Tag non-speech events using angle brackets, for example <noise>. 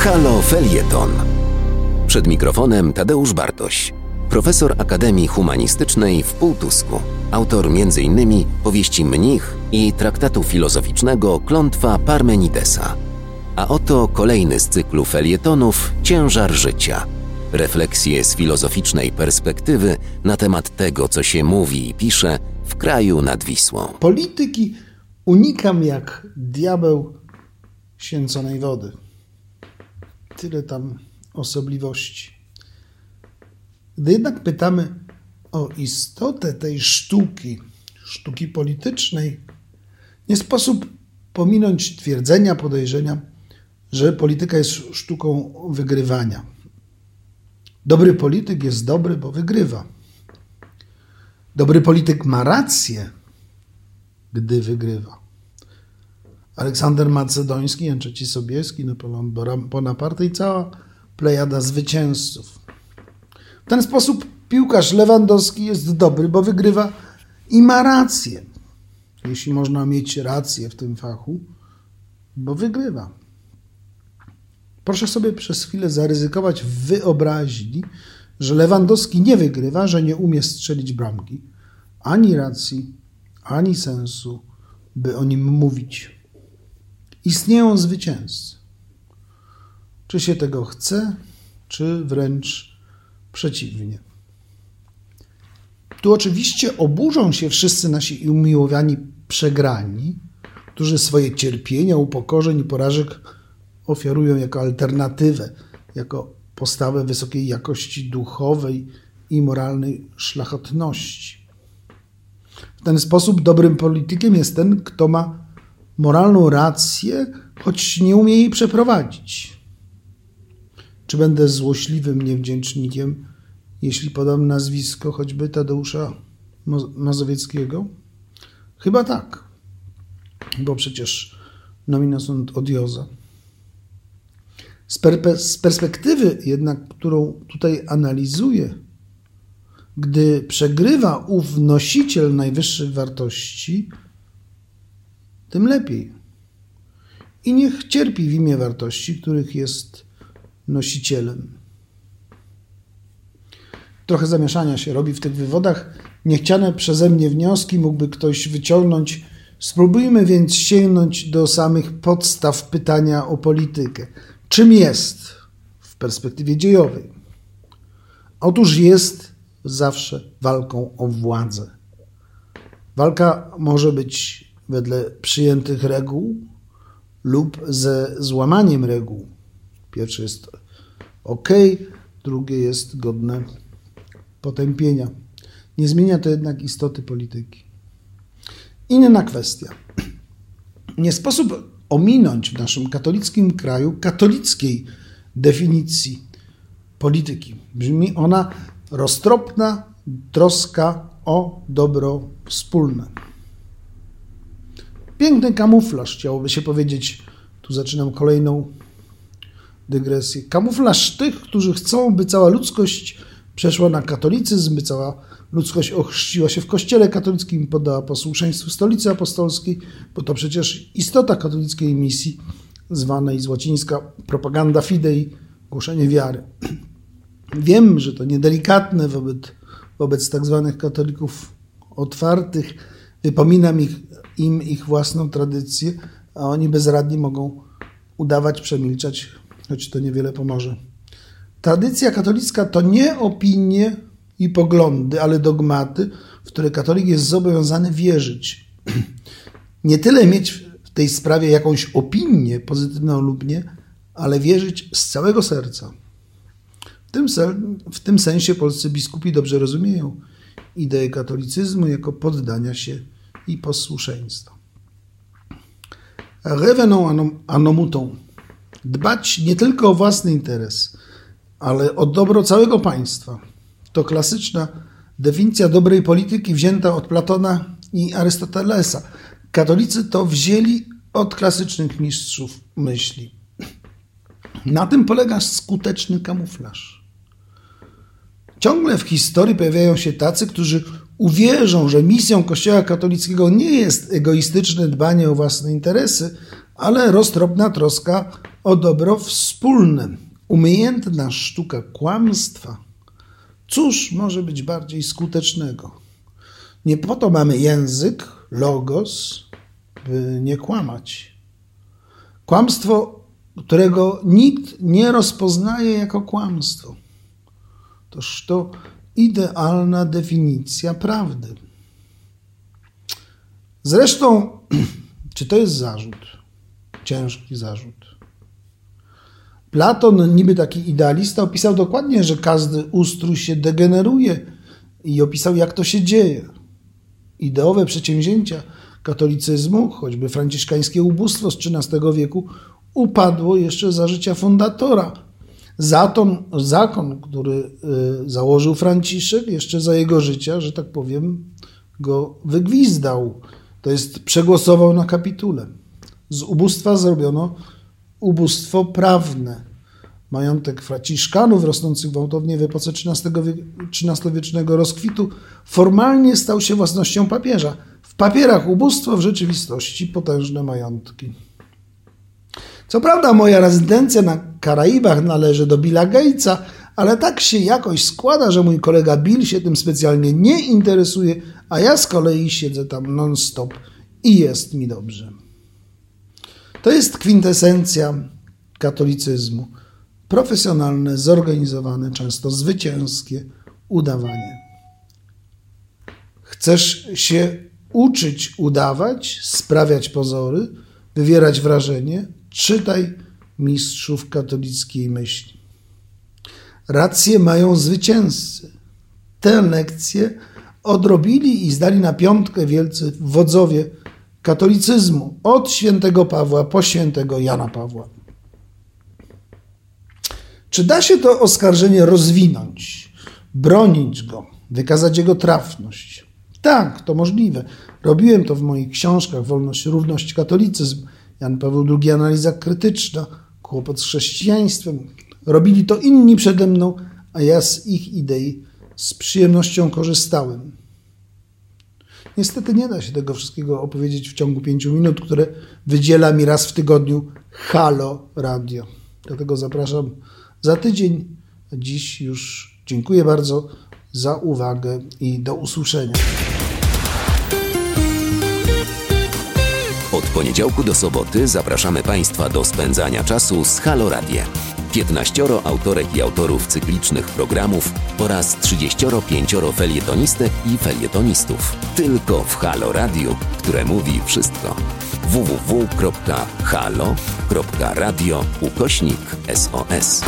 Halo Felieton. Przed mikrofonem Tadeusz Bartoś, profesor Akademii Humanistycznej w Półtusku, autor m.in. powieści Mnich i traktatu filozoficznego Klątwa Parmenidesa. A oto kolejny z cyklu felietonów Ciężar życia. Refleksje z filozoficznej perspektywy na temat tego, co się mówi i pisze w kraju nad Wisłą. Polityki unikam jak diabeł święconej wody. Tyle tam osobliwości. Gdy jednak pytamy o istotę tej sztuki, sztuki politycznej, nie sposób pominąć twierdzenia, podejrzenia, że polityka jest sztuką wygrywania. Dobry polityk jest dobry, bo wygrywa. Dobry polityk ma rację, gdy wygrywa. Aleksander Macedoński, III Sobieski, Napoleon Bonaparte i cała plejada zwycięzców. W ten sposób piłkarz Lewandowski jest dobry, bo wygrywa i ma rację. Jeśli można mieć rację w tym fachu, bo wygrywa. Proszę sobie przez chwilę zaryzykować w wyobraźni, że Lewandowski nie wygrywa, że nie umie strzelić bramki. Ani racji, ani sensu, by o nim mówić. Istnieją zwycięzcy. Czy się tego chce, czy wręcz przeciwnie. Tu oczywiście oburzą się wszyscy nasi umiłowani przegrani, którzy swoje cierpienia, upokorzeń i porażek ofiarują jako alternatywę, jako postawę wysokiej jakości duchowej i moralnej szlachetności. W ten sposób dobrym politykiem jest ten, kto ma moralną rację, choć nie umie jej przeprowadzić. Czy będę złośliwym niewdzięcznikiem, jeśli podam nazwisko choćby Tadeusza Mazowieckiego? Chyba tak, bo przecież nomina sunt odiosa. Z, per z perspektywy jednak, którą tutaj analizuję, gdy przegrywa ów nosiciel najwyższych wartości, tym lepiej. I niech cierpi w imię wartości, których jest nosicielem. Trochę zamieszania się robi w tych wywodach. Niechciane przeze mnie wnioski mógłby ktoś wyciągnąć. Spróbujmy więc sięgnąć do samych podstaw pytania o politykę. Czym jest w perspektywie dziejowej? Otóż jest zawsze walką o władzę. Walka może być wedle przyjętych reguł lub ze złamaniem reguł. Pierwsze jest ok, drugie jest godne potępienia. Nie zmienia to jednak istoty polityki. Inna kwestia. Nie sposób ominąć w naszym katolickim kraju katolickiej definicji polityki. Brzmi ona roztropna troska o dobro wspólne. Piękny kamuflaż, chciałoby się powiedzieć. Tu zaczynam kolejną dygresję. Kamuflaż tych, którzy chcą, by cała ludzkość przeszła na katolicyzm, by cała ludzkość ochrzciła się w kościele katolickim, podała posłuszeństwu stolicy apostolskiej, bo to przecież istota katolickiej misji, zwanej z łacińska propaganda fidei, głoszenie wiary. <clears throat> Wiem, że to niedelikatne wobec, wobec tak zwanych katolików otwartych. Wypominam ich, im ich własną tradycję, a oni bezradni mogą udawać, przemilczać, choć to niewiele pomoże. Tradycja katolicka to nie opinie i poglądy, ale dogmaty, w które katolik jest zobowiązany wierzyć. <clears throat> Nie tyle mieć w tej sprawie jakąś opinię, pozytywną lub nie, ale wierzyć z całego serca. W tym, w tym sensie polscy biskupi dobrze rozumieją ideę katolicyzmu jako poddania się i posłuszeństwa. Reveną anomutą dbać nie tylko o własny interes, ale o dobro całego państwa. To klasyczna definicja dobrej polityki wzięta od Platona i Arystotelesa. Katolicy to wzięli od klasycznych mistrzów myśli. Na tym polega skuteczny kamuflaż. Ciągle w historii pojawiają się tacy, którzy uwierzą, że misją Kościoła katolickiego nie jest egoistyczne dbanie o własne interesy, ale roztropna troska o dobro wspólne. Umiejętna sztuka kłamstwa. Cóż może być bardziej skutecznego? Nie po to mamy język, logos, by nie kłamać. Kłamstwo, którego nikt nie rozpoznaje jako kłamstwo. Toż to idealna definicja prawdy. Zresztą, <clears throat> czy to jest zarzut? Ciężki zarzut. Platon, niby taki idealista, opisał dokładnie, że każdy ustrój się degeneruje i opisał, jak to się dzieje. Ideowe przedsięwzięcia katolicyzmu, choćby franciszkańskie ubóstwo z XIII wieku, upadło jeszcze za życia fundatora. Zaton, zakon, który y, założył Franciszek, jeszcze za jego życia, że tak powiem, go wygwizdał. To jest przegłosował na kapitule. Z ubóstwa zrobiono ubóstwo prawne. Majątek fraciszkanów rosnących gwałtownie w epoce XIII-wiecznego rozkwitu formalnie stał się własnością papieża. W papierach ubóstwo, w rzeczywistości potężne majątki. Co prawda moja rezydencja na Karaibach należy do Billa Gatesa, ale tak się jakoś składa, że mój kolega Bill się tym specjalnie nie interesuje, a ja z kolei siedzę tam non-stop i jest mi dobrze. To jest kwintesencja katolicyzmu. Profesjonalne, zorganizowane, często zwycięskie udawanie. Chcesz się uczyć udawać, sprawiać pozory, wywierać wrażenie? Czytaj mistrzów katolickiej myśli. Racje mają zwycięzcy. Tę lekcję odrobili i zdali na piątkę wielcy wodzowie katolicyzmu od świętego Pawła po świętego Jana Pawła. Czy da się to oskarżenie rozwinąć, bronić go, wykazać jego trafność? Tak, to możliwe. Robiłem to w moich książkach Wolność, Równość, Katolicyzm, Jan Paweł II, Analiza Krytyczna, Kłopot z chrześcijaństwem. Robili to inni przede mną, a ja z ich idei z przyjemnością korzystałem. Niestety nie da się tego wszystkiego opowiedzieć w ciągu pięciu minut, które wydziela mi raz w tygodniu Halo Radio. Dlatego zapraszam za tydzień. Dziś już dziękuję bardzo za uwagę i do usłyszenia. Poniedziałku do soboty zapraszamy Państwa do spędzania czasu z Halo Radio. 15 autorek i autorów cyklicznych programów oraz 35 felietonistek i felietonistów. Tylko w Halo Radio, które mówi wszystko. www.halo.radio ukośnik SOS.